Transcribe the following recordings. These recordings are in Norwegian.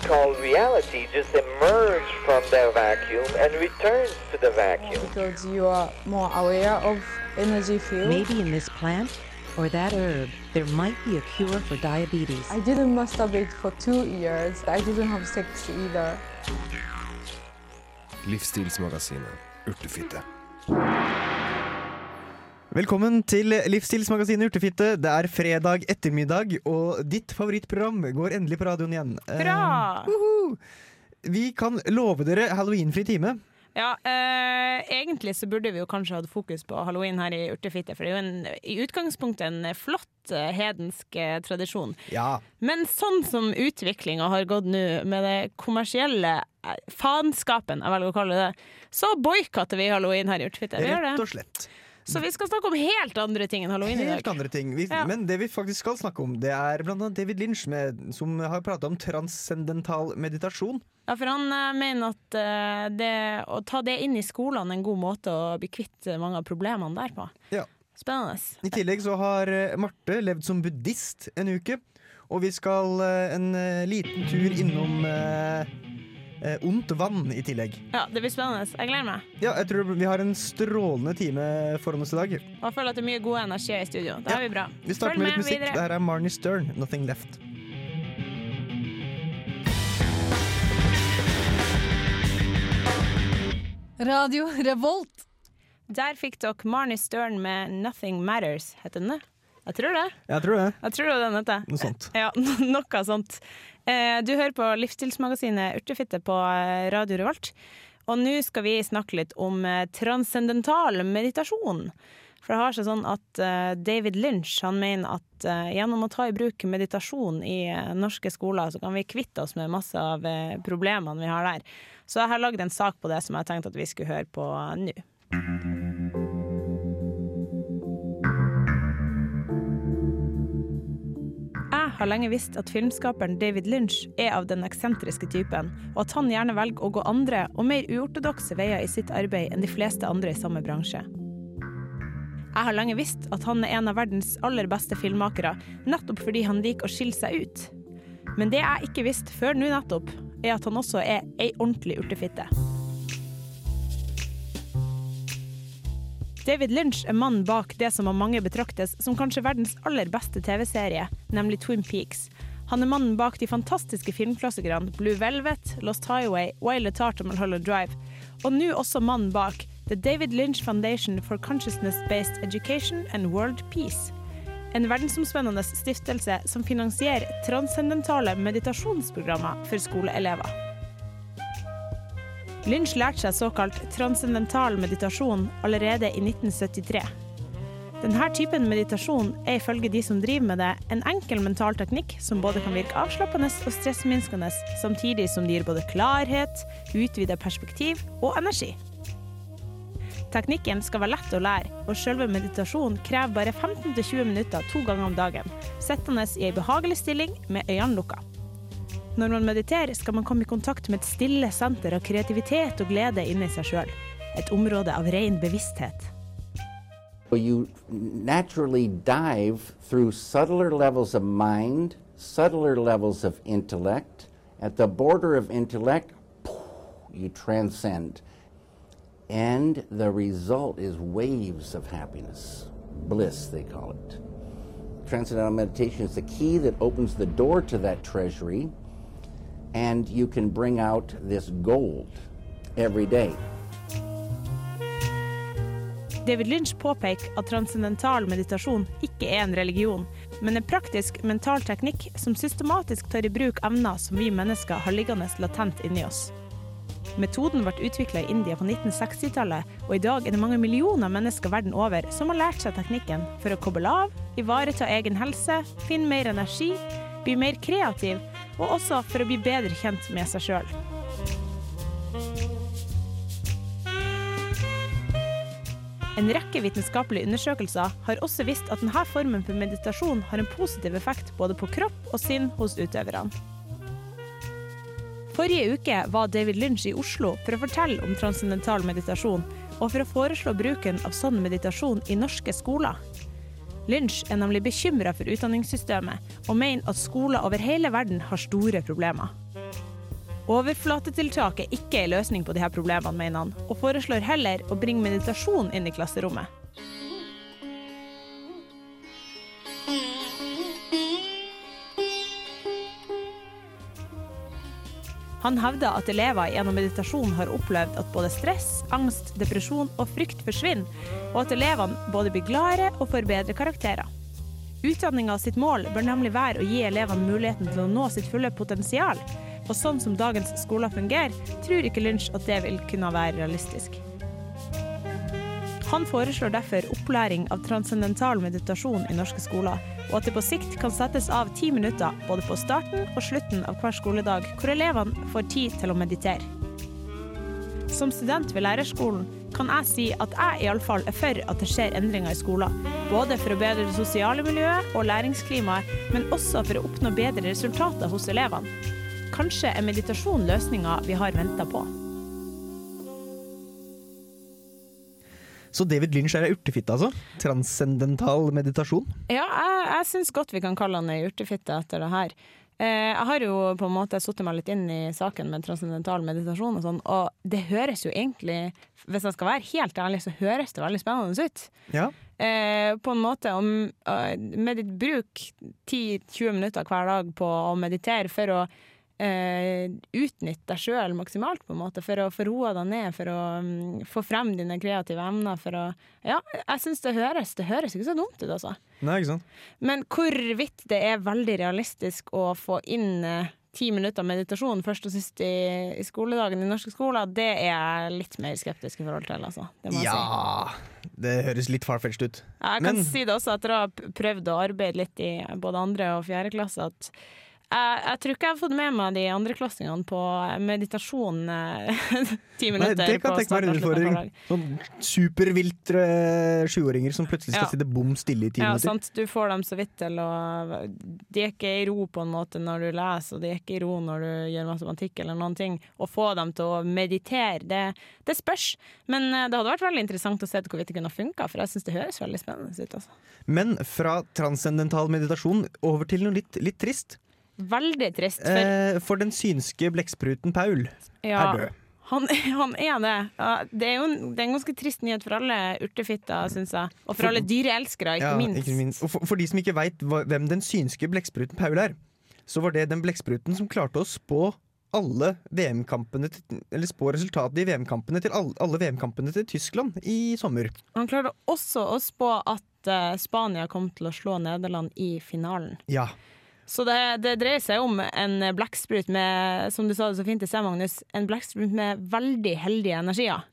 we call reality just emerges from their vacuum and returns to the vacuum. because you are more aware of energy field. Maybe in this plant or that herb, there might be a cure for diabetes. I didn't masturbate for two years. I didn't have sex either. Livsstilsmagasinet Urtefitte. Velkommen til Livsstilsmagasinet Urtefitte. Det er fredag ettermiddag, og ditt favorittprogram går endelig på radioen igjen. Eh, Bra! uhu. Vi kan love dere halloweenfri time. Ja, eh, egentlig så burde vi jo kanskje hatt fokus på halloween her i Urtefitte, for det er jo en, i utgangspunktet en flott eh, hedensk eh, tradisjon. Ja. Men sånn som utviklinga har gått nå, med det kommersielle eh, faenskapen, jeg velger å kalle det så boikotter vi halloween her i Urtefitte. Rett det. og slett. Så vi skal snakke om helt andre ting enn halloween i Helt andre ting. Vi, Ja. Men det vi faktisk skal snakke om, det er annet David Lynch, med, som har prata om transcendental meditasjon. Ja, for han uh, mener at uh, det, å ta det inn i skolene er en god måte å bli kvitt mange av problemene der på. Ja. Spennende. I tillegg så har eh, Marte levd som buddhist en uke. Og vi skal uh, en eh, liten tur innom eh, ondt vann i tillegg. Ja, det blir spennende. Jeg gleder meg. Ja, jeg tror vi har en strålende time foran oss i dag. Og jeg føler at det er mye god energi i studio. Det Ja. er vi bra. Vi starter Følg med litt musikk. videre. Det her er Marnie Stern, 'Nothing Left'. Radio Revolt. Der fikk dere Marnie Stern med 'Nothing Matters'. Heter den det? Jeg tror det. Jeg tror det. Jeg tror det var den heter. Noe sånt. Ja, noe sånt. Eh, Du hører på livsstilsmagasinet Urtefitte på eh, Radio Revolt. Og nå skal vi snakke litt om eh, transcendental meditasjon. For det har seg sånn at David Lynch han mener at gjennom å ta i bruk meditasjon i norske skoler, så kan vi kvitte oss med masse av problemene vi har der. Så jeg har lagd en sak på det som jeg tenkte at vi skulle høre på nå. Har lenge visst at filmskaperen David Lynch er av den eksentriske typen, og at han gjerne velger å gå andre og mer uortodokse veier i sitt arbeid enn de fleste andre i samme bransje. Jeg har lenge visst at han er en av verdens aller beste filmmakere, nettopp fordi han liker å skille seg ut. Men det jeg ikke visste før nå nettopp, er at han også er ei ordentlig urtefitte. David Lynch er mannen bak det som av mange betraktes som kanskje verdens aller beste TV-serie, nemlig Twin Peaks. Han er mannen bak de fantastiske filmklassikerne Blue Velvet, Lost Highway, Wild at og Mulholland Drive, og nå også mannen bak The David Lynch Foundation for Consciousness-Based Education and World Peace. En verdensomspennende stiftelse som finansierer transcendentale meditasjonsprogrammer for skoleelever. Lynch lærte seg såkalt transcendental meditasjon allerede i 1973. Denne typen meditasjon er ifølge de som driver med det, en enkel mental teknikk som både kan virke avslappende og stressminskende, samtidig som det gir både klarhet, utvidet perspektiv og energi. Teknikken skal være lett å lære, og selve meditasjonen krever bare 15-20 minutter to ganger om dagen, sittende i ei behagelig stilling med øynene lukka. Når man mediterer, skal man komme i kontakt med et stille senter av kreativitet og glede inni seg sjøl. Et område av ren bevissthet. You naturally dive through subtler levels of mind, subtler levels of intellect. At the border of intellect, you transcend. And the result is waves of happiness, bliss, they call it. Transcendental meditation is the key that opens the door to that treasury, and you can bring out this gold every day. David Lynch påpeker at transcendental meditasjon ikke er en religion, men en praktisk mental teknikk som systematisk tar i bruk evner som vi mennesker har liggende latent inni oss. Metoden ble utvikla i India på 1960-tallet, og i dag er det mange millioner mennesker verden over som har lært seg teknikken for å koble av, ivareta egen helse, finne mer energi, bli mer kreativ, og også for å bli bedre kjent med seg sjøl. En rekke vitenskapelige undersøkelser har også vist at denne formen for meditasjon har en positiv effekt både på kropp og sinn hos utøverne. Forrige uke var David Lynch i Oslo for å fortelle om transcendental meditasjon, og for å foreslå bruken av sånn meditasjon i norske skoler. Lynch er nemlig bekymra for utdanningssystemet, og mener at skoler over hele verden har store problemer. Overflatetiltak er ikke en løsning på disse problemene, mener han, og foreslår heller å bringe meditasjon inn i klasserommet. Han hevder at elever gjennom meditasjon har opplevd at både stress, angst, depresjon og frykt forsvinner, og at elevene både blir gladere og får bedre karakterer. Utdanninga sitt mål bør nemlig være å gi elevene muligheten til å nå sitt fulle potensial, og sånn som dagens skoler fungerer, tror ikke Lynch at det vil kunne være realistisk. Han foreslår derfor opplæring av transcendental meditasjon i norske skoler, og at det på sikt kan settes av ti minutter både på starten og slutten av hver skoledag, hvor elevene får tid til å meditere. Som student ved lærerskolen kan jeg si at jeg iallfall er for at det skjer endringer i skolen. Både for å bedre det sosiale miljøet og læringsklimaet, men også for å oppnå bedre resultater hos elevene. Kanskje er meditasjon løsninga vi har venta på. Så David Lynch er ei urtefitte, altså? Transcendental meditasjon? Ja, jeg, jeg syns godt vi kan kalle han ei urtefitte etter det her. Eh, jeg har jo på en måte satt meg litt inn i saken med transcendental meditasjon og sånn, og det høres jo egentlig, hvis jeg skal være helt ærlig, så høres det veldig spennende ut. Ja. Eh, på en måte om med ditt Bruk 10-20 minutter hver dag på å meditere for å eh, utnytte deg sjøl maksimalt, på en måte, for å få roa deg ned, for å um, få frem dine kreative emner. For å Ja, jeg syns det høres Det høres ikke så dumt ut, altså. Nei, ikke sant? Men hvorvidt det er veldig realistisk å få inn eh, ti minutter meditasjon først og sist i, i skoledagen i norske skoler, det er jeg litt mer skeptisk i forhold til, altså. Det jeg si. Ja Det høres litt farfetched ut. Jeg kan Men- si det også etter å ha prøvd å arbeide litt i både andre og fjerde klasse, at jeg, jeg tror ikke jeg har fått med meg de andreklassingene på meditasjon ti ti Nei, minutter. det kan tenke meg en utfordring. Sånn superviltre sjuåringer som plutselig skal Ja. sitte bom stille i ti Ja, minutter. sant. Du får dem så vidt til å De er ikke i ro på en måte når du leser, og de er ikke i ro når du gjør matematikk eller noen ting. Å få dem til å meditere, det, det spørs. Men eh, det hadde vært veldig interessant å se hvorvidt det kunne funka, for jeg syns det høres veldig spennende ut. Altså. Men fra transcendental meditasjon over til noe litt, litt trist. Veldig trist, for Eh, for den synske blekkspruten Paul ja, er død. Han, han er det. Ja, det er jo en, det er en ganske trist nyhet for alle urtefitter, syns jeg. Og for, For- alle dyreelskere, ikke, Ja, minst. ikke minst. Og for, for de som ikke veit hvem den synske blekkspruten Paul er, så var det den blekkspruten som klarte å spå alle VM-kampene Eller spå resultatet i VM-kampene til alle, alle VM-kampene til Tyskland i sommer. Han klarte også å spå at uh, Spania kom til å slå Nederland i finalen. Ja. Så det, det dreier seg om en blekksprut med, som du sa det så fint i sted, Magnus, en blekksprut med veldig heldige energier.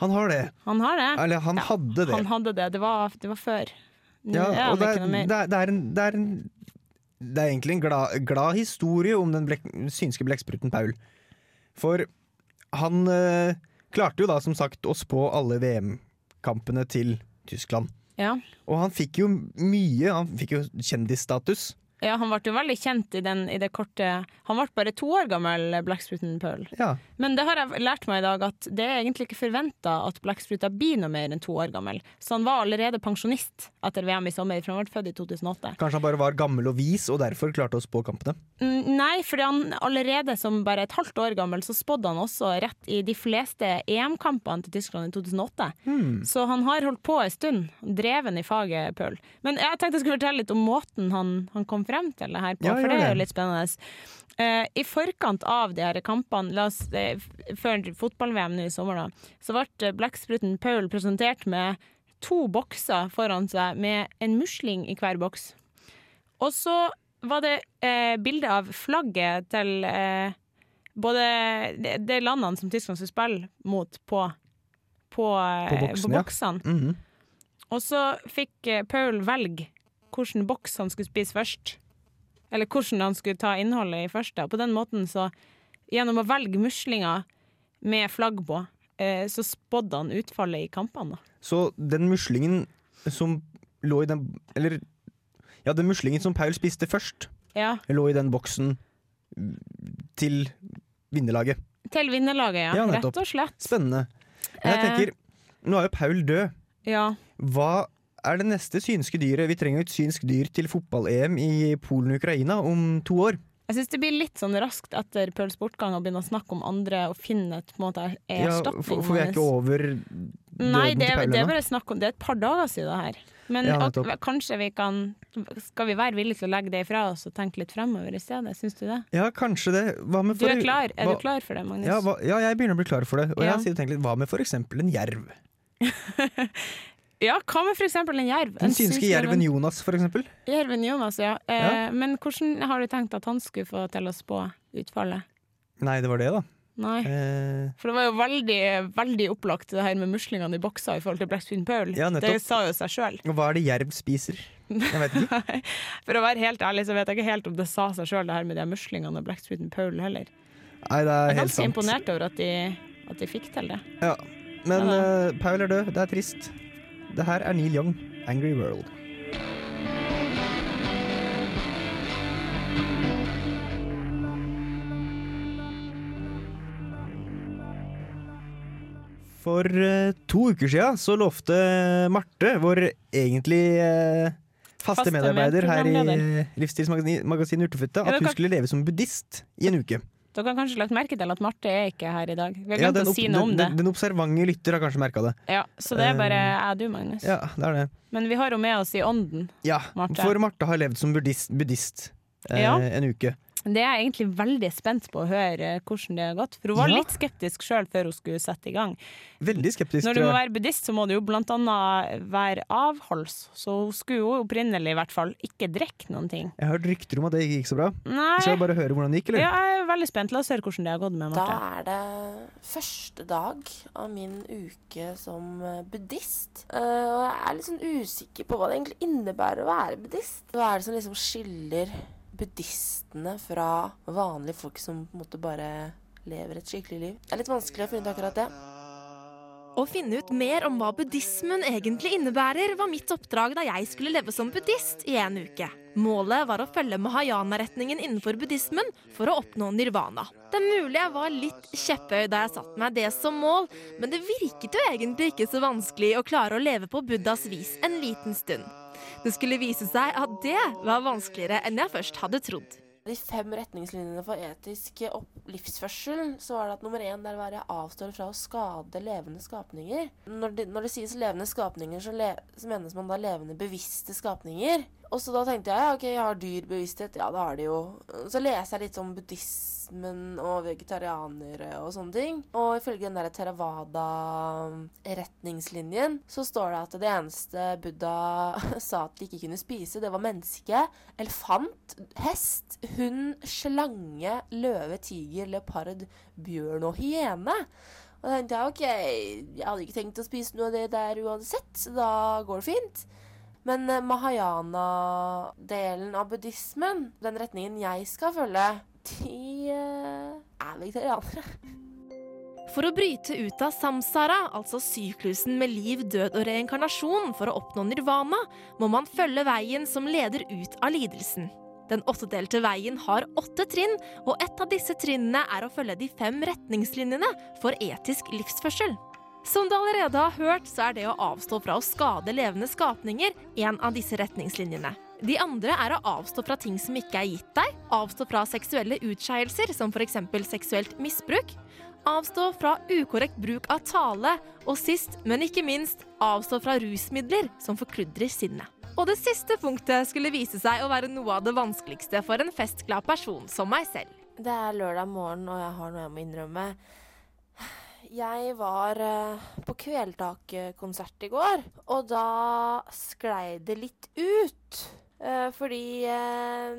Han har det. Han har det. Eller han Ja, hadde det. Han hadde det. Det var, det var før. Nå Ja, og det er, det, er, det, er en, det, er en, det er egentlig en glad, glad historie om den blek, synske blekkspruten Paul. For han øh, klarte jo da som sagt å spå alle VM-kampene til Tyskland. Ja. Og han fikk jo mye, han fikk jo kjendisstatus. Ja, han ble jo veldig kjent i, den, i det korte Han ble bare to år gammel, blekkspruten Pearl. Ja. Men det har jeg lært meg i dag at det er egentlig ikke forventa at blekkspruta blir noe mer enn to år gammel. Så han var allerede pensjonist etter VM i sommer, for han ble født i 2008. Kanskje han bare var gammel og vis og derfor klarte å spå kampene. Mm, Nei, fordi han allerede som bare et halvt år gammel, så spådde han også rett i de fleste EM-kampene til Tyskland i 2008. Så han har holdt på en stund, dreven i faget, Pearl. Men jeg tenkte jeg skulle fortelle litt om måten han, han kom frem til det her på, Ja, for det er jo litt spennende. Uh, I forkant av de her kampene, la oss, uh, før fotball-VM nå i sommer, da, så ble blekkspruten Paul presentert med to bokser foran seg med en musling i hver boks. Og så var det uh, bilde av flagget til uh, både de, de landene som Tyskland skulle spille mot på, på, eh, På boksen, ja. boksene. -hmm. Og så fikk eh, Paul velge hvilken boks han skulle spise først. Eller hvordan han skulle ta innholdet i første. Og på den måten så, gjennom å velge muslinger med flagg på, eh, så spådde han utfallet i kampene. Så den muslingen som lå i den Eller ja, den muslingen som Paul spiste først, Ja, lå i den boksen til vinnerlaget. Til vinnerlaget, ja. Ja. Rett og slett. Spennende. Men jeg Eh. tenker, nå er jo Paul død. Ja. Hva er det neste synske dyret? Vi trenger jo et synsk dyr til fotball-EM i Polen og Ukraina om to år. Jeg syns det blir litt sånn raskt etter Pøls bortgang å begynne å snakke om andre og finne et på en måte Ja, erstatning. for, for vi er ikke over Nei, døden det, til Paul det er ennå. bare snakk om Det er et par dager siden det her. Men Ja, ak- kanskje vi kan Skal vi være villige til å legge det ifra oss og tenke litt fremover i stedet? Syns du det? Ja, kanskje det. Hva med Du er klar? Er hva- du klar for det, Magnus? Ja, hva, ja, jeg begynner å bli klar for det. Og Ja. jeg sier tenk litt, Hva med for eksempel en jerv? Ja, hva med eksempel en jerv? Den synske jerven Jonas, for. Jerven Jonas, ja. Eh, Ja. Men hvordan har du tenkt at han skulle få til å spå utfallet? Nei, det var det, da. Nei. Eh, For det var jo veldig, veldig opplagt det her med muslingene i bokser i forhold til Blackspin Paul. Ja, det sa jo seg sjøl. og hva er det jerv spiser? Jeg vet ikke. For å være helt ærlig så vet jeg ikke helt om det sa seg sjøl, det her med de muslingene og Blackspin Paul heller. Nei, det er helt sant. Jeg er ganske imponert over at de, at de fikk til det. Ja. Men Ja, uh, Paul er død. Det er trist. Det her er Neil Young, 'Angry World'. For eh, to uker siden så lovte Marte, vår egentlig eh, faste, medarbeider her i. Livsstilsmagasinet Urtefutte, at hun skulle leve som buddhist i en uke. Dere har kanskje lagt merke til at Marte er ikke her i dag. Vi har Ja, glemt den, å si noe om det. den, den observante lytter har kanskje merka det. Ja, så det er bare Eh, jeg og du, Magnus. Ja, det er det. Men vi har jo med oss i ånden. Ja, Marte. for Marte har levd som buddhist, buddhist eh, Ja. en uke. Det er jeg egentlig veldig spent på å høre hvordan det har gått. For hun var Ja. litt skeptisk sjøl før hun skulle sette i gang. Veldig skeptisk. Når du må være buddhist, så må du jo blant annet være avholds. Så hun skulle jo opprinnelig i hvert fall ikke drikke noen ting. Jeg har hørt rykter om at det ikke gikk så bra. Nei. Skal jeg bare høre hvordan det gikk, eller? Ja, jeg er veldig spent. La oss høre hvordan det har gått med Da er det første dag av min uke som eh, buddhist. Eh, og jeg er litt sånn usikker på hva det egentlig innebærer å være buddhist. Hva er det som liksom skiller buddhistene fra vanlige folk som på en måte bare lever et skikkelig liv? Det er litt vanskelig å finne ut akkurat det. Å finne ut mer om hva buddhismen egentlig innebærer, var mitt oppdrag da jeg skulle leve som buddhist i en uke. Målet var å følge mahayana-retningen innenfor buddhismen for å oppnå nirvana. Det er mulig jeg var litt kjepphøy da jeg satte meg det som mål, men det virket jo egentlig ikke så vanskelig å klare å leve på Buddhas vis en liten stund. Det skulle vise seg at det var vanskeligere enn jeg først hadde trodd. De fem retningslinjene for etisk livsførsel, så var det at nummer én der var jeg avstår fra å skade levende skapninger. Når det, når det sies levende skapninger, så, le, så menes man da levende bevisste skapninger. Og så da tenkte jeg ok, jeg har dyr bevissthet. Ja, det har de jo. Så leser jeg litt om buddhismen og vegetarianere og sånne ting. Og ifølge den der Theravada-retningslinjen så står det at det eneste Buddha sa at de ikke kunne spise, det var menneske, elefant, hest, hund, slange, løve, tiger, leopard, bjørn og hyene. Og da tenkte jeg OK, jeg hadde ikke tenkt å spise noe av det der uansett, så da går det fint. Men eh, mahayana-delen av buddhismen, den retningen jeg skal følge, de eh, er vegetarianere. For å bryte ut av samsara, altså syklusen med liv, død og reinkarnasjon, for å oppnå nirvana, må man følge veien som leder ut av lidelsen. Den åttedelte veien har åtte trinn, og et av disse trinnene er å følge de fem retningslinjene for etisk livsførsel. Som du allerede har hørt, så er det å avstå fra å skade levende skapninger en av disse retningslinjene. De andre er å avstå fra ting som ikke er gitt deg, avstå fra seksuelle utskeielser, som f.eks. seksuelt misbruk, avstå fra ukorrekt bruk av tale, og sist, men ikke minst, avstå fra rusmidler som forkludrer sinnet. Og det siste punktet skulle vise seg å være noe av det vanskeligste for en festglad person som meg selv. Det er lørdag morgen, og jeg har noe jeg må innrømme. Jeg var eh, på Kvelertak-konsert i går, og da sklei det litt ut. Eh, fordi eh,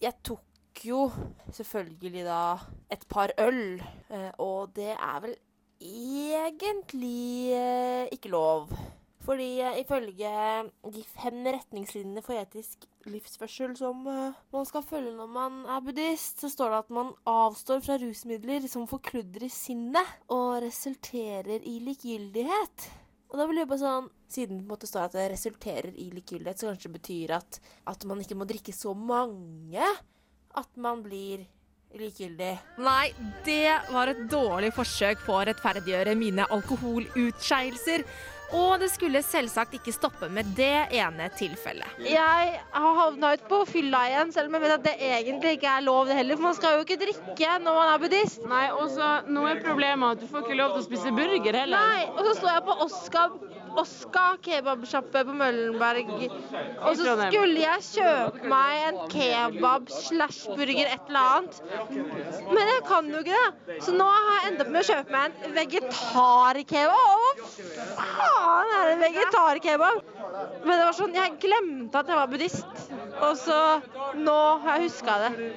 jeg tok jo selvfølgelig da et par øl, eh, og det er vel egentlig ikke lov. Fordi ifølge de fem retningslinjene for etisk livsførsel som man skal følge når man er buddhist, så står det at man avstår fra rusmidler som forkludrer sinnet og resulterer i likegyldighet. Og da blir det bare sånn, Siden det står at det resulterer i likegyldighet, så kanskje det betyr at, at man ikke må drikke så mange at man blir likegyldig. Nei, det var et dårlig forsøk på å rettferdiggjøre mine alkoholutskeielser. Og det skulle selvsagt ikke stoppe med det ene tilfellet. Jeg har havna ut på fylla igjen, selv om jeg vet at det egentlig ikke er lov det heller. For man skal jo ikke drikke når man er buddhist. Nei, og så nå er problemet at du får ikke lov til å spise burger heller. Nei, og så står jeg på Oska, Oska kebabsjappe på Møllenberg. Og så skulle jeg kjøpe meg en kebab slash burger, et eller annet. Men jeg kan jo ikke det. Så nå har jeg endt opp med å kjøpe meg en vegetarkebab. Hva faen er det vegetarkebab? Men det var sånn, jeg glemte at jeg var buddhist. Og så nå har jeg huska det.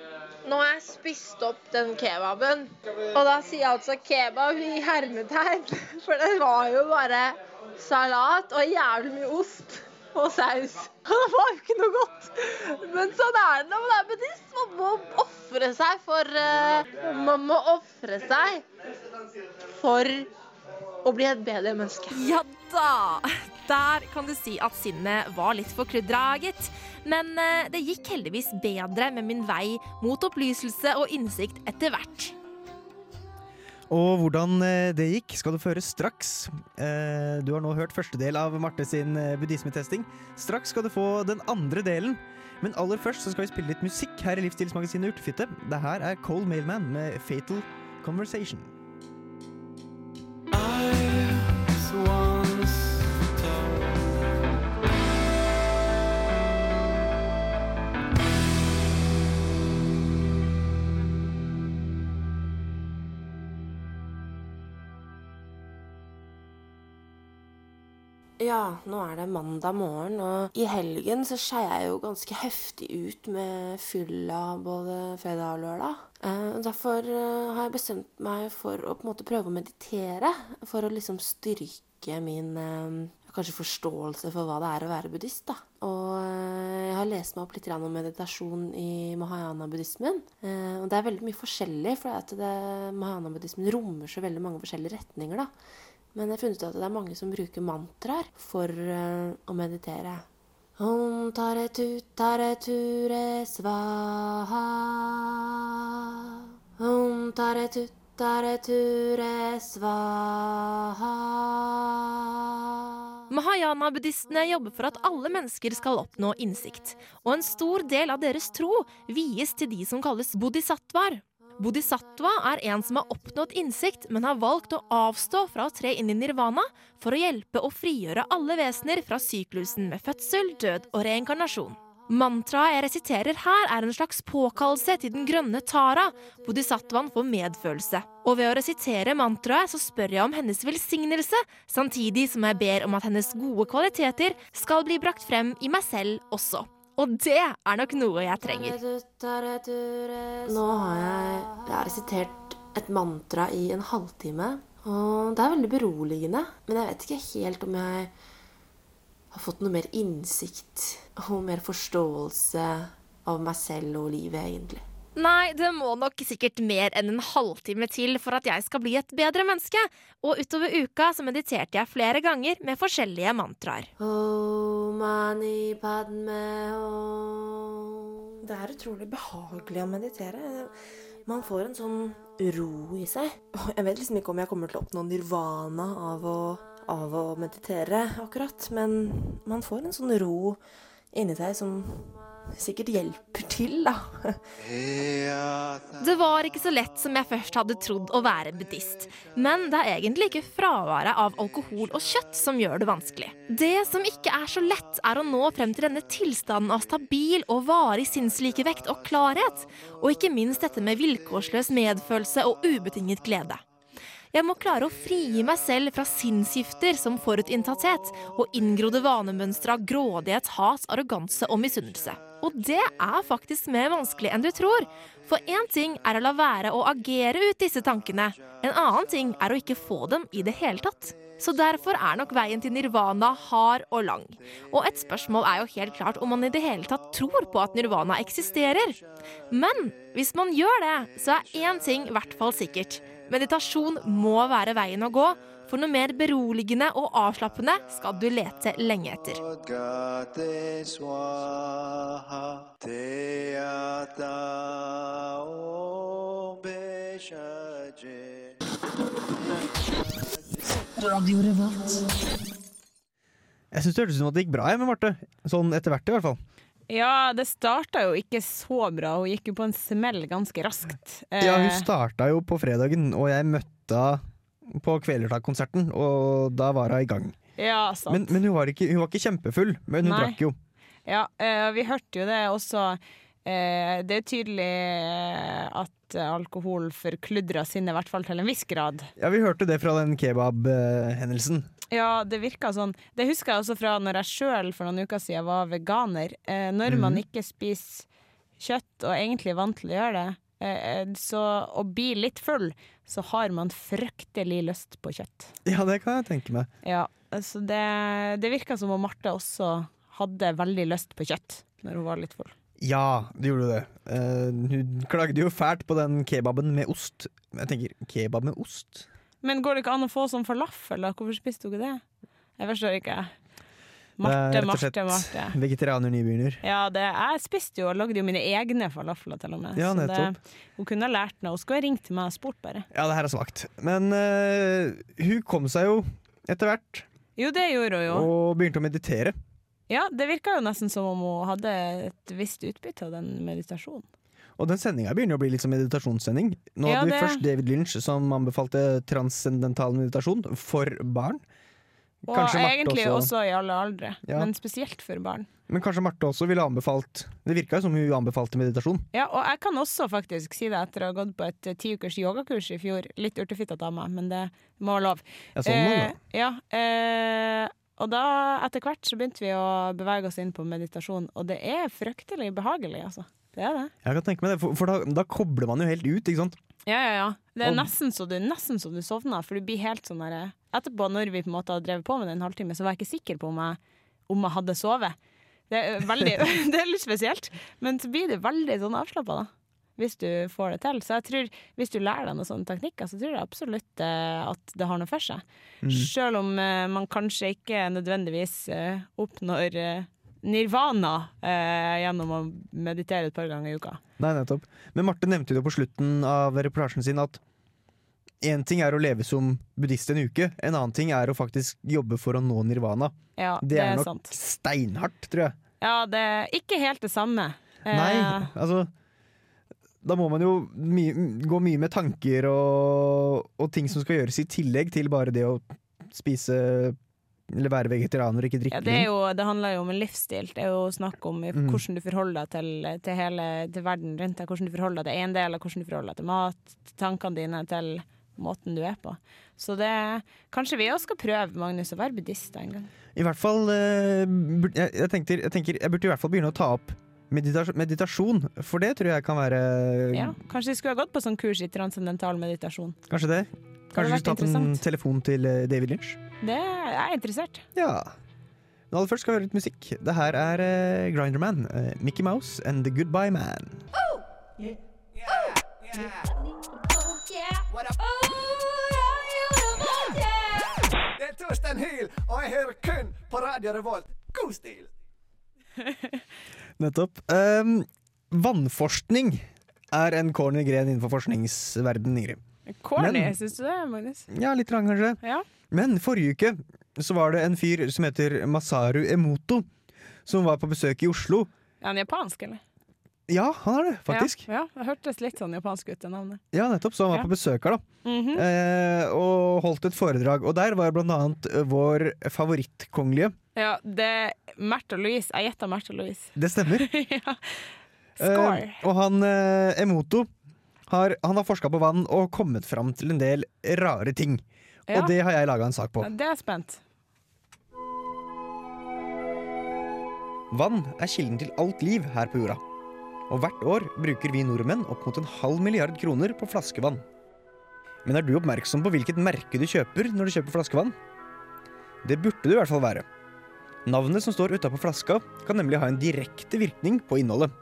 Nå har jeg spist opp den kebaben, og da sier jeg altså kebab i hermetegn. For det var jo bare salat og jævlig mye ost og saus. Det var jo ikke noe godt. Men sånn er det når man er buddhist. Man må ofre seg for eh, Man må ofre seg for å bli et bedre menneske. Ja da! Der kan du si at sinnet var litt forkludra, gitt. Men eh, det gikk heldigvis bedre med min vei mot opplyselse og innsikt etter hvert. Og hvordan eh, det gikk, skal du føre straks. Eh, Du har nå hørt første del av Marte sin eh, buddhismetesting. Straks skal du få den andre delen. Men aller først så skal vi spille litt musikk her i Livsstilsmagasinet Urtefitte. Det her er Cold Mailman med Fatal Conversation. Ja, nå er det mandag morgen, og i helgen så skeier jeg jo ganske heftig ut med fylla både fredag og lørdag. Eh, derfor eh, har jeg bestemt meg for å på en måte prøve å meditere, for å liksom styrke min eh, kanskje forståelse for hva det er å være buddhist. da. Og jeg har lest meg opp litt om meditasjon i mahayana-buddhismen. Og det er veldig mye forskjellig, for mahayana-buddhismen rommer så veldig mange forskjellige retninger. da. Men jeg har funnet ut at det er mange som bruker mantraer for uh, å meditere. Om tare tu tare ture svaha. Om tare tu tare ture svaha. Mahayana-buddhistene jobber for at alle mennesker skal oppnå innsikt. Og en stor del av deres tro vies til de som kalles bodhisattvaer. Bodhisattva er en som har oppnådd innsikt, men har valgt å avstå fra å tre inn i nirvana for å hjelpe å frigjøre alle vesener fra syklusen med fødsel, død og reinkarnasjon. Mantraet jeg resiterer her, er en slags påkallelse til den grønne Tara, bodhisattvaen for medfølelse. Og ved å resitere mantraet så spør jeg om hennes velsignelse, samtidig som jeg ber om at hennes gode kvaliteter skal bli brakt frem i meg selv også. Og det er nok noe jeg trenger. Nå har jeg, jeg har resitert et mantra i en halvtime. Og det er veldig beroligende. Men jeg vet ikke helt om jeg har fått noe mer innsikt og mer forståelse av meg selv og livet, egentlig. Nei, det må nok sikkert mer enn en halvtime til for at jeg skal bli et bedre menneske. Og utover uka så mediterte jeg flere ganger med forskjellige mantraer. Det er utrolig behagelig å meditere. Man får en sånn ro i seg. Jeg vet liksom ikke om jeg kommer til å oppnå nirvana av å, av å meditere, akkurat. Men man får en sånn ro inni seg som sikkert hjelper til, da. Det var ikke så lett som jeg først hadde trodd å være buddhist. Men det er egentlig ikke fraværet av alkohol og kjøtt som gjør det vanskelig. Det som ikke er så lett, er å nå frem til denne tilstanden av stabil og varig sinnslikevekt og klarhet. Og ikke minst dette med vilkårsløs medfølelse og ubetinget glede. Jeg må klare å frigi meg selv fra sinnsgifter som forutinntatthet og inngrodde vanemønstre av grådighet, hat, arroganse og misunnelse. Og det er faktisk mer vanskelig enn du tror. For én ting er å la være å agere ut disse tankene. En annen ting er å ikke få dem i det hele tatt. Så derfor er nok veien til nirvana hard og lang. Og et spørsmål er jo helt klart om man i det hele tatt tror på at nirvana eksisterer. Men hvis man gjør det, så er én ting i hvert fall sikkert. Meditasjon må være veien å gå, for noe mer beroligende og avslappende skal du lete lenge etter. Jeg syns det hørtes ut som at det gikk bra med Marte. Sånn etter hvert, i hvert fall. Ja, det starta jo ikke så bra. Hun gikk jo på en smell ganske raskt. Ja, hun Eh, starta jo på fredagen, og jeg møtte henne på Kvelertak-konserten, og da var hun i gang. ja, sant. Men, men hun, var ikke, hun var ikke kjempefull, men hun Nei. drakk jo. Ja, eh, vi hørte jo det også. Eh, det er tydelig eh, at alkohol forkludrer sinnet, i hvert fall til en viss grad. Ja, vi hørte det fra den kebab-hendelsen. Ja, det virka sånn. Det husker jeg også fra når jeg sjøl for noen uker siden var veganer. Når man Mhm. ikke spiser kjøtt, og egentlig er vant til å gjøre det, så, å bli litt full, så har man fryktelig lyst på kjøtt. Ja, det kan jeg tenke meg. Ja, så det, det virka som om Marte også hadde veldig lyst på kjøtt når hun var litt full. Ja, det gjorde det. Uh, hun klagde jo fælt på den kebaben med ost. Jeg tenker, kebab med ost? Men går det ikke an å få sånn falafel, da? Hvorfor spiste hun ikke det? Jeg forstår ikke. Det Marte, Marte, Marte. Vegetarianer nybegynner. Ja, det, jeg spiste jo og lagde jo mine egne falafler til og med. Ja, nettopp. det, hun kunne ha lært noe. Hun skulle ha ringt til meg og spurt, bare. Ja, det her er svakt. Men uh, hun kom seg jo etter hvert, Jo, det gjorde hun jo. og begynte å meditere. Ja, det virka jo nesten som om hun hadde et visst utbytte av den meditasjonen. Og den sendinga begynner å bli litt som meditasjonssending. Nå Ja, hadde vi det- først David Lynch som anbefalte transcendental meditasjon for barn. Og egentlig også- også, i alle aldre, Ja. men spesielt for barn. Men kanskje Marte også ville anbefalt Det virka jo som hun anbefalte meditasjon. Ja, og jeg kan også faktisk si det etter å ha gått på et eh, ti ukers yogakurs i fjor. Litt urtefitta av meg, men det må være lov. Ja, sånn må Eh, ja, eh, og da, etter hvert, så begynte vi å bevege oss inn på meditasjon, og det er fryktelig behagelig, altså. Det er det. Jeg kan tenke meg det, For, for da, da kobler man jo helt ut, ikke sant? Ja, ja, ja. Det er Og- nesten så du, nesten så du sovner, for du blir helt sånn der Etterpå, når vi på en måte hadde drevet på med det en halvtime, så var jeg ikke sikker på om jeg, om jeg hadde sovet. Det er, veldig, det er litt spesielt, men så blir du veldig sånn avslappa, da. Hvis du får det til. Så jeg tror, hvis du lærer deg noen sånne teknikker, så tror jeg absolutt eh, at det har noe for seg. Mm. Selv om eh, man kanskje ikke nødvendigvis eh, oppnår eh, nirvana eh, gjennom å meditere et par ganger i uka. Nei, nettopp. Men Marte nevnte jo på slutten av reportasjen sin at én ting er å leve som buddhist en uke, en annen ting er å faktisk jobbe for å nå nirvana. Ja, Det er nok sant. steinhardt, tror jeg. Ja, det er ikke helt det samme. Nei, Eh, altså Da må man jo my gå mye med tanker og, og ting som skal gjøres i tillegg til bare det å spise eller være vegetarianer og ikke drikke. ja, det, jo, det handler jo om en livsstil. Det er jo snakk om Mm. hvordan du forholder deg til, til hele til verden rundt deg. Hvordan du forholder deg til eiendeler, hvordan du forholder deg til mat, til tankene dine, til måten du er på. Så det Kanskje vi også skal prøve, Magnus, å være buddhist en gang. I hvert fall eh, jeg, tenker, jeg tenker jeg burde i hvert fall begynne å ta opp medita meditasjon, for det tror jeg kan være Ja, kanskje vi skulle ha gått på sånn kurs i transcendental meditasjon. Kanskje det? Kanskje vi vært skulle tatt en telefon til eh, David Lynch? Det jeg er interessert. Ja. Men aller først skal vi høre litt musikk. Det her er uh, Grinderman, Mickey Mouse and The Goodbye Man. Det og jeg hører kun på Radio Revolt. God stil! Nettopp. Um, vannforskning er en corny gren innenfor forskningsverdenen, Ingrid. Corny, syns du det, Magnus? Ja, litt rann kanskje. Ja. Men forrige uke så var det en fyr som heter Masaru Emoto, som var på besøk i Oslo. Er han japansk, eller? Ja, han er det, faktisk. Ja, ja, det hørtes litt sånn japansk ut, det navnet. Ja, nettopp. Så han var Ja. på besøk her, da. Mhm. eh, og holdt et foredrag. Og der var blant annet eh, vår favorittkongelige. Ja, det er Märtha Louise. Jeg gjetta Märtha Louise. Det stemmer. ja. Score. Eh, og han eh, Emoto har, han har forska på vann og kommet fram til en del rare ting. Ja. Og det har jeg laga en sak på. Det er spent. Vann er kilden til alt liv her på jorda. Og hvert år bruker vi nordmenn opp mot en halv milliard kroner på flaskevann. Men er du oppmerksom på hvilket merke du kjøper når du kjøper flaskevann? Det burde du i hvert fall være. Navnet som står utapå flaska, kan nemlig ha en direkte virkning på innholdet.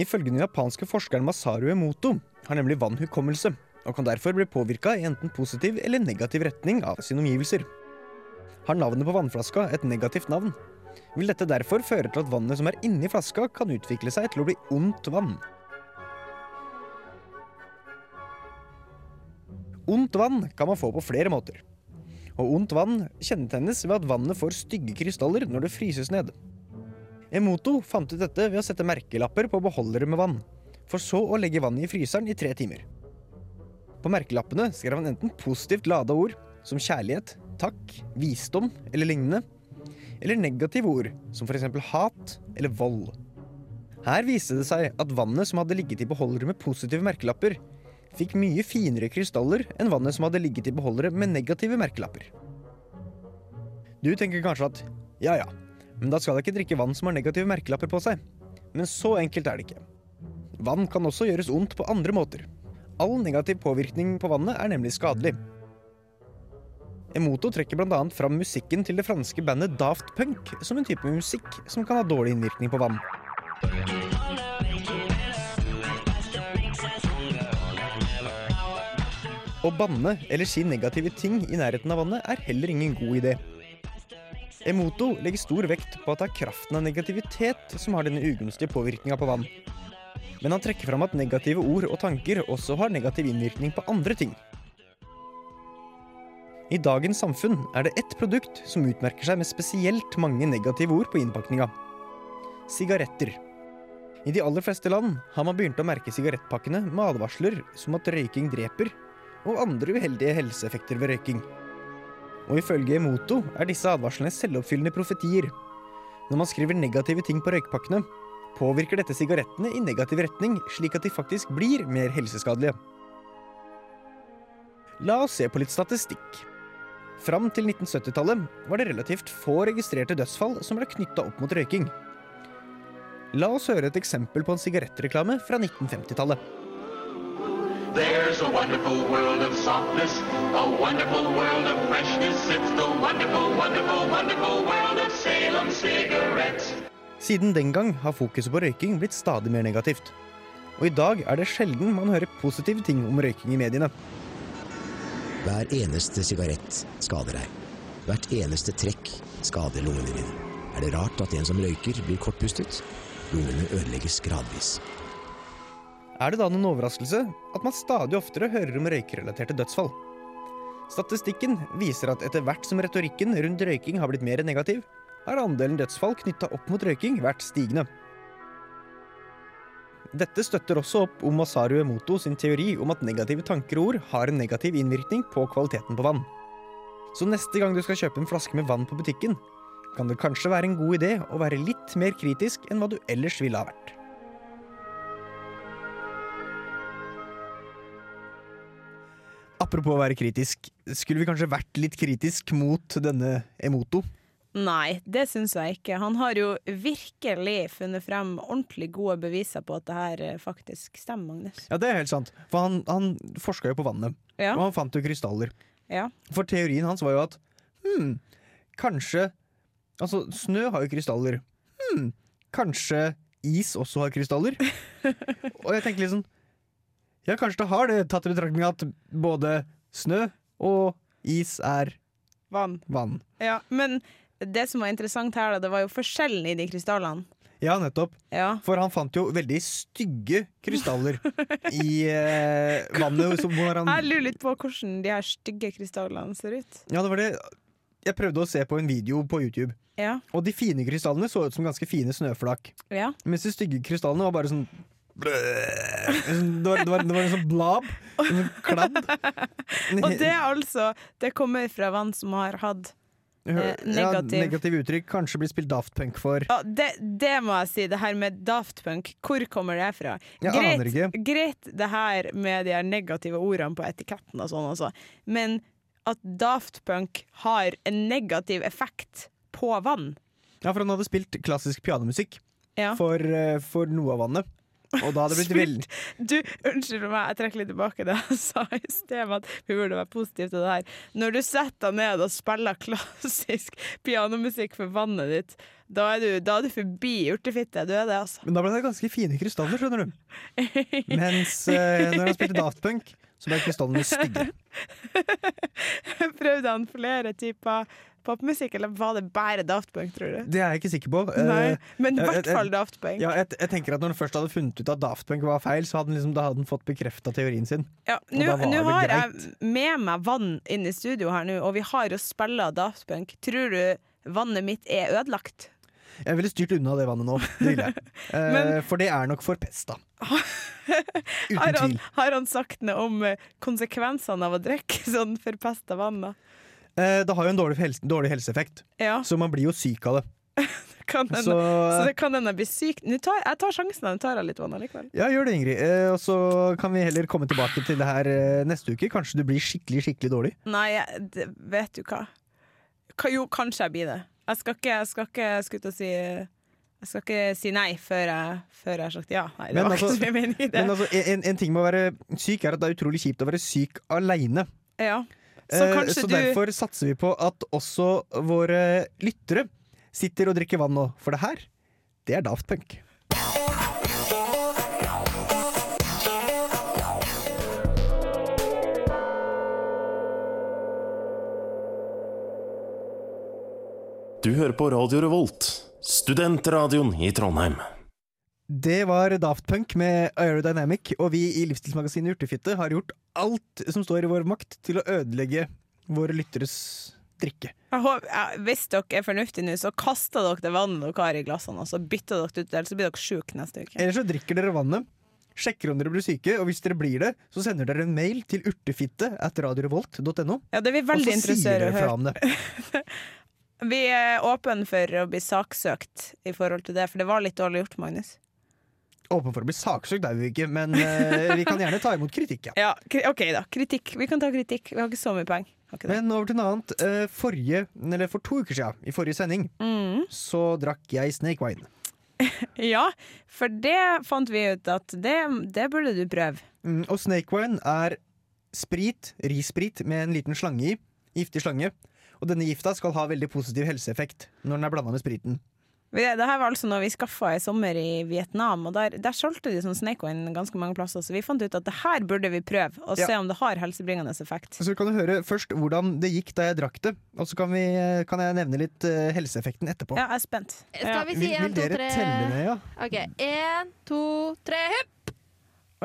Ifølge den japanske forskeren Masaru Emoto har nemlig vann hukommelse, og kan derfor bli påvirka i enten positiv eller negativ retning av sine omgivelser. Har navnet på vannflaska et negativt navn, vil dette derfor føre til at vannet som er inni flaska, kan utvikle seg til å bli ondt vann. Ondt vann kan man få på flere måter. Og ondt vann kjennetegnes ved at vannet får stygge krystaller når det fryses ned. Emoto fant ut dette ved å sette merkelapper på beholdere med vann, for så å legge vannet i fryseren i tre timer. På merkelappene skrev han enten positivt lada ord, som kjærlighet, takk, visdom eller lignende, eller negative ord, som f.eks. hat eller vold. Her viste det seg at vannet som hadde ligget i beholdere med positive merkelapper, fikk mye finere krystaller enn vannet som hadde ligget i beholdere med negative merkelapper. Du tenker kanskje at ja ja, men da skal jeg ikke drikke vann som har negative merkelapper på seg. Men så enkelt er det ikke. Vann kan også gjøres ondt på andre måter. All negativ påvirkning på vannet er nemlig skadelig. Emoto trekker bl.a. fram musikken til det franske bandet Daft Punk som en type musikk som kan ha dårlig innvirkning på vann. Å banne eller si negative ting i nærheten av vannet er heller ingen god idé. Emoto legger stor vekt på at det er kraften av negativitet som har denne ugunstige påvirkninga på vann. Men han trekker fram at negative ord og tanker også har negativ innvirkning på andre ting. I dagens samfunn er det ett produkt som utmerker seg med spesielt mange negative ord på innpakninga. Sigaretter. I de aller fleste land har man begynt å merke sigarettpakkene med advarsler som at røyking dreper, og andre uheldige helseeffekter ved røyking. Og ifølge Emoto er disse advarslene selvoppfyllende profetier. Når man skriver negative ting på røykpakkene, påvirker dette sigarettene i negativ retning, slik at de faktisk blir mer helseskadelige. La oss se på litt statistikk. Fram til 1970-tallet var det relativt få registrerte dødsfall som ble knytta opp mot røyking. La oss høre et eksempel på en sigarettreklame fra 1950-tallet. There's a wonderful world of softness, a wonderful world of freshness. It's the wonderful, wonderful, wonderful world of Salem cigarettes. Siden den gang har fokuset på røyking blitt stadig mer negativt. Og i dag er det sjelden man hører positive ting om røyking i mediene. Hver eneste sigarett skader deg. Hvert eneste trekk skader lungene dine. Er det rart at en som røyker, blir kortpustet? Lungene ødelegges gradvis. Er det da noen overraskelse at man stadig oftere hører om røykerelaterte dødsfall? Statistikken viser at etter hvert som retorikken rundt røyking har blitt mer negativ, har andelen dødsfall knytta opp mot røyking vært stigende. Dette støtter også opp om Masaru Emoto sin teori om at negative tanker og ord har en negativ innvirkning på kvaliteten på vann. Så neste gang du skal kjøpe en flaske med vann på butikken, kan det kanskje være en god idé å være litt mer kritisk enn hva du ellers ville ha vært. Apropos å være kritisk, skulle vi kanskje vært litt kritisk mot denne Emoto? Nei, det syns jeg ikke. Han har jo virkelig funnet frem ordentlig gode beviser på at det her eh, faktisk stemmer, Magnus. Ja, det er helt sant. For han, han forska jo på vannet, Ja. og han fant jo krystaller. Ja. For teorien hans var jo at hm, kanskje Altså, snø har jo krystaller. Hm, kanskje is også har krystaller? og jeg tenker liksom Ja, kanskje det har det, tatt i betraktning at både snø og is er Vann. vann. Ja, men det som var interessant her, da, det var jo forskjellen i de krystallene. Ja, nettopp. Ja. For han fant jo veldig stygge krystaller i eh, vannet. han, Jeg lurer litt på hvordan de her stygge krystallene ser ut. ja, det var det Jeg prøvde å se på en video på YouTube. Ja. Og de fine krystallene så ut som ganske fine snøflak. Ja. Mens de stygge krystallene var bare sånn Det var, det var, det var en sånn blab. En sånn kladd. Og det er altså Det kommer fra vann som har hatt eh, Ja, negativ negativ uttrykk. Kanskje blir spilt Daft Punk for. ja, det, det må jeg si, det her med Daft Punk, hvor kommer det fra? Jeg aner ikke. greit det her med de negative ordene på etiketten og sånn også, men at Daft Punk har en negativ effekt på vann. Ja, for han hadde spilt klassisk pianomusikk Ja. for, eh, for noe av vannet. Og da hadde det blitt veldig Du, unnskyld meg, jeg trekker litt tilbake det jeg sa i sted, at vi burde være positive til det her. Når du setter deg ned og spiller klassisk pianomusikk for vannet ditt, da er du, da er du forbi urtefitte. Du er det, altså. Men da ble det ganske fine krystaller, skjønner du. Mens eh, når han spilte Daft Punk, så ble krystallene stygge. Prøvde han flere typer popmusikk, eller var det bare Daft Punk, tror du? Det er jeg ikke sikker på. Nei, Eh, men i hvert fall Daft Punk. Ja, jeg, jeg tenker at Når han først hadde funnet ut at Daft Punk var feil, så hadde han, liksom, da hadde han fått bekrefta teorien sin. Ja, Nå har jeg med meg vann inn i studio her nå, og vi har jo spilla Daft Punk. Tror du vannet mitt er ødelagt? Jeg ville styrt unna det vannet nå. Det ville jeg. Eh, Men- for det er nok forpesta. Har han, tvil. har han sagt noe om eh, konsekvensene av å drikke sånn forpesta vann? da? Eh, det har jo en dårlig, helse, dårlig helseeffekt, Ja, så man blir jo syk av det. kan hende. Så, Så, det kan hende jeg blir syk. Nå tar, jeg tar sjansen, nå tar jeg litt vann allikevel. Ja, gjør det, Ingrid. Eh, og så kan vi heller komme tilbake til det her eh, neste uke. Kanskje du blir skikkelig, skikkelig dårlig. Nei, jeg, det, vet du hva? Ka, jo, kanskje jeg blir det. Jeg skal ikke, jeg skal ikke skulle å si Jeg skal ikke si nei før jeg, før jeg har sagt ja. Nei, det Men altså-. Men altså, en, en ting med å være syk er at det er utrolig kjipt å være syk aleine. ja. Så Eh, så du derfor satser vi på at også våre lyttere sitter og drikker vann nå. For det her, det er Daft Punk. Du hører på Radio Revolt, studentradioen i Trondheim. Det var Daft Punk med Aerodynamic, og vi i Livsstilsmagasinet Urtefitte har gjort alt som står i vår makt til å ødelegge våre lytteres drikke. jeg håper, jeg, Hvis dere er fornuftige nå, så kaster dere det vannet dere har i glassene, og så bytter dere det ut, ellers så blir dere sjuke neste uke. Eller så drikker dere vannet, sjekker om dere blir syke, og hvis dere blir det, så sender dere en mail til urtefitte at radiorevolt.no. Ja, det er vi Og så sier interessert i dere å fra høre. om det. Vi er åpne for å bli saksøkt i forhold til det, for det var litt dårlig gjort, Magnus. Åpen for å bli saksøkt er vi ikke, men uh, vi kan gjerne ta imot kritikk, ja. Ja, OK, da. Kritikk. Vi kan ta kritikk. Vi har ikke så mye poeng. Men over til noe annet. Uh, forrige, eller for to uker siden, i forrige sending, Mm. så drakk jeg Snake Wine. Ja, for det fant vi ut at det, det burde du prøve. Mm, og Snake Wine er sprit, rissprit, med en liten slange i. Giftig slange. Og denne gifta skal ha veldig positiv helseeffekt når den er blanda med spriten. Det her var altså noe vi skaffa i sommer i Vietnam, og der, der solgte de sånn snake wine ganske mange plasser, så vi fant ut at det her burde vi prøve, og Ja. se om det har helsebringende effekt. Så kan du høre først hvordan det gikk da jeg drakk det, og så kan, vi, kan jeg nevne litt eh, helseeffekten etterpå. Ja, jeg er spent. Skal vi si Vil, en, vil to, dere tre telle ned, ja? OK. Én, to, tre, hupp!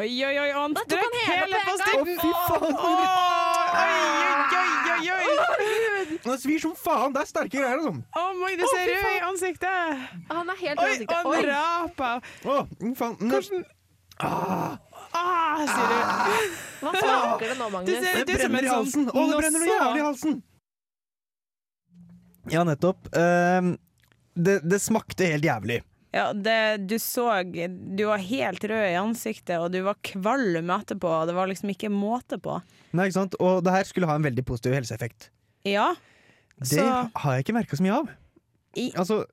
Oi, oi, oi, han drakk hele hele på en på gang. styrten! Å, fy faen, Oi, oi, oi, oi! Det svir som faen! Det er sterke greier, Liksom. Å, Magnus det ser rød i ansiktet! Han er helt i Oi, ansiktet. han Oi. raper! Å, faen. mm, Hvordan Ah, Ah, sier du. Hva smaker det nå, Magnus? ser det det brenner i halsen! Å, det brenner noe jævlig i halsen! Ja, nettopp. Uh, det, det smakte helt jævlig. Ja, det, du så Du var helt rød i ansiktet, og du var kvalm etterpå, det var liksom ikke måte på. Nei, ikke sant? Og det her skulle ha en veldig positiv helseeffekt. Ja. Det Så- har jeg ikke merka så mye av. I, Altså,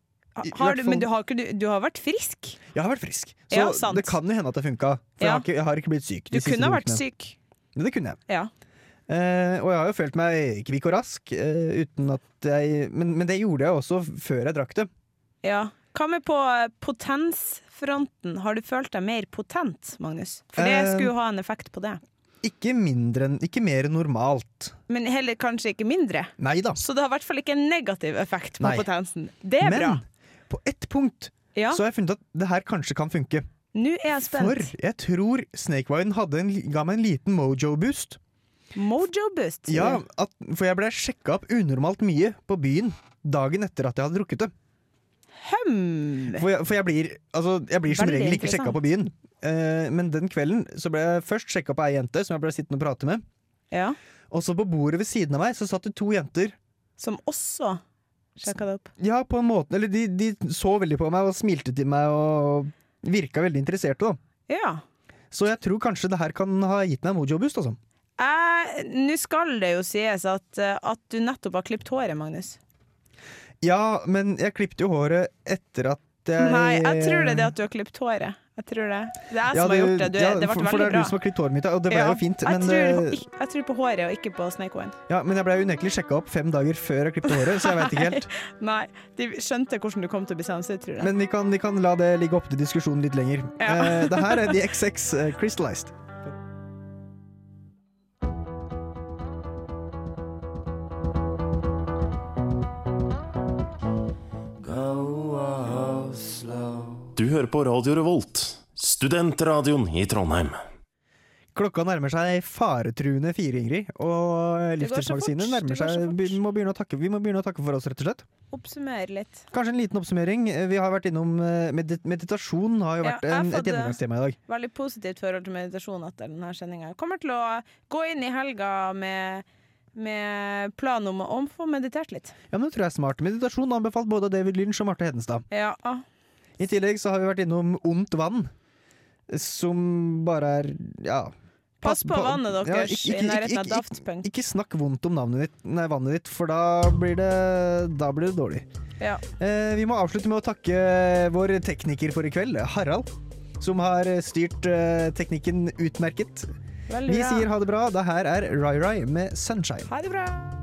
i har du, men du har, du, du har vært frisk. Jeg har vært frisk, så Ja, det kan jo hende at det funka. For jeg, har ikke, jeg har ikke blitt syk. Du kunne ha vært syk. Men det kunne jeg. Ja. Eh, og jeg har jo følt meg kvikk og rask, eh, jeg men, men det gjorde jeg også før jeg drakk det. ja. Hva med på eh, potensfronten? Har du følt deg mer potent, Magnus? For det Eh, skulle ha en effekt på det. Ikke mindre Ikke mer normalt. Men heller kanskje ikke mindre. Neida. Så det har i hvert fall ikke en negativ effekt på Nei. potensen. Det er Men bra. på ett punkt Ja. så har jeg funnet at det her kanskje kan funke. Nå er jeg spent. For jeg tror Snakewiden ga meg en liten mojo-boost. Mojo boost. Ja, at, for jeg ble sjekka opp unormalt mye på byen dagen etter at jeg hadde drukket det. Hmm. For jeg, for jeg blir, altså, jeg blir som regel ikke sjekka på byen. Eh, men den kvelden så ble jeg først sjekka på ei jente som jeg ble sittende og prate med. Ja. Og så på bordet ved siden av meg så satt det to jenter. Som også sjekka det opp. Ja, på en måte, eller de, de så veldig på meg og smilte til meg og virka veldig interesserte. da Ja. Så jeg tror kanskje det her kan ha gitt meg en mojo-boost. Altså. Eh, Nå skal det jo sies at, eh, at du nettopp har klippet håret, Magnus. Ja, men jeg klippte jo håret etter at jeg Nei, jeg tror det er det at du har klippet håret. Jeg tror det. Det er jeg Ja, som har gjort det. Du, ja, det ble for, veldig for det er bra. du som har klippet håret mitt, og det ble Ja, jo fint. jeg, tror, eh, jeg tror på håret og ikke på Snake ja, men jeg ble unektelig sjekka opp fem dager før jeg klippet håret, så jeg veit ikke helt. Nei, de skjønte hvordan du kom til å bli sensitiv, tror jeg. Men vi kan, vi kan la det ligge oppe til diskusjon litt lenger. Ja. Uh, det her er The XX eh, Crystallized. Hører på Radio Revolt, studentradioen i Trondheim. Klokka nærmer seg faretruende fire, Ingrid. Og Livsstilsmagasinet nærmer seg vi må, begynne å takke, vi må begynne å takke for oss, rett og slett. Oppsummere litt. Kanskje en liten oppsummering. Vi har vært innom eh, medit Meditasjon har jo vært ja, en, et gjennomgangstema i dag. Veldig positivt forhold til meditasjon etter denne sendinga. Kommer til å gå inn i helga med, med plan om å få meditert litt. Ja, men det tror jeg er smart. Meditasjon anbefalt både David Lynch og Marte Hedenstad. Ja. I tillegg så har vi vært innom Ondt vann, som bare er ja Pass på vannet deres ikke- i nærheten av Daft Punk. Ikke snakk vondt om ditt, nei, vannet ditt, for da blir det, da blir det dårlig. Ja. Eh, vi må avslutte med å takke vår tekniker for i kveld, Harald, som har styrt eh, teknikken utmerket. Veldig Vi bra. sier ha det bra. Det her er Rai Rai med 'Sunshine'. Ha det bra.